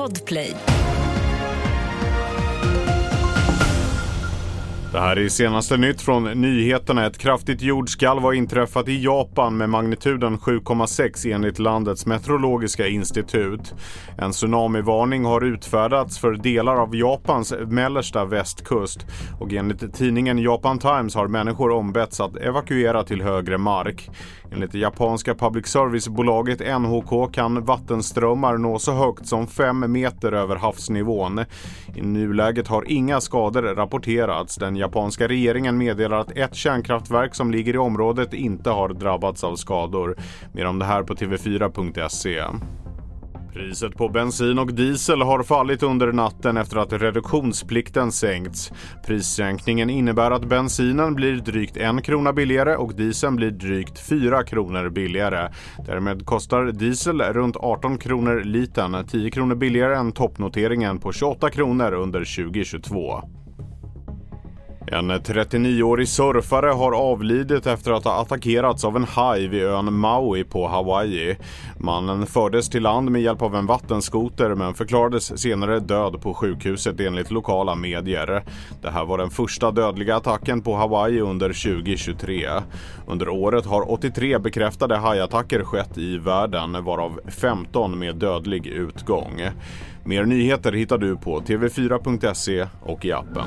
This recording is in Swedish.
Podplay. Det här är senaste nytt från nyheterna. Ett kraftigt jordskalv har inträffat i Japan med magnituden 7,6 enligt landets meteorologiska institut. En tsunamivarning har utfärdats för delar av Japans mellersta västkust och enligt tidningen Japan Times har människor ombetts att evakuera till högre mark. Enligt det japanska public service-bolaget NHK kan vattenströmmar nå så högt som 5 meter över havsnivån. I nuläget har inga skador rapporterats. Den japanska regeringen meddelar att ett kärnkraftverk som ligger i området inte har drabbats av skador. Mer om det här på tv4.se. Priset på bensin och diesel har fallit under natten efter att reduktionsplikten sänkts. Prissänkningen innebär att bensinen blir drygt en krona billigare och dieseln blir drygt 4 kronor billigare. Därmed kostar diesel runt 18 kronor litern, 10 kronor billigare än toppnoteringen på 28 kronor under 2022. En 39-årig surfare har avlidit efter att ha attackerats av en haj vid ön Maui på Hawaii. Mannen fördes till land med hjälp av en vattenskoter men förklarades senare död på sjukhuset enligt lokala medier. Det här var den första dödliga attacken på Hawaii under 2023. Under året har 83 bekräftade hajattacker skett i världen varav 15 med dödlig utgång. Mer nyheter hittar du på tv4.se och i appen.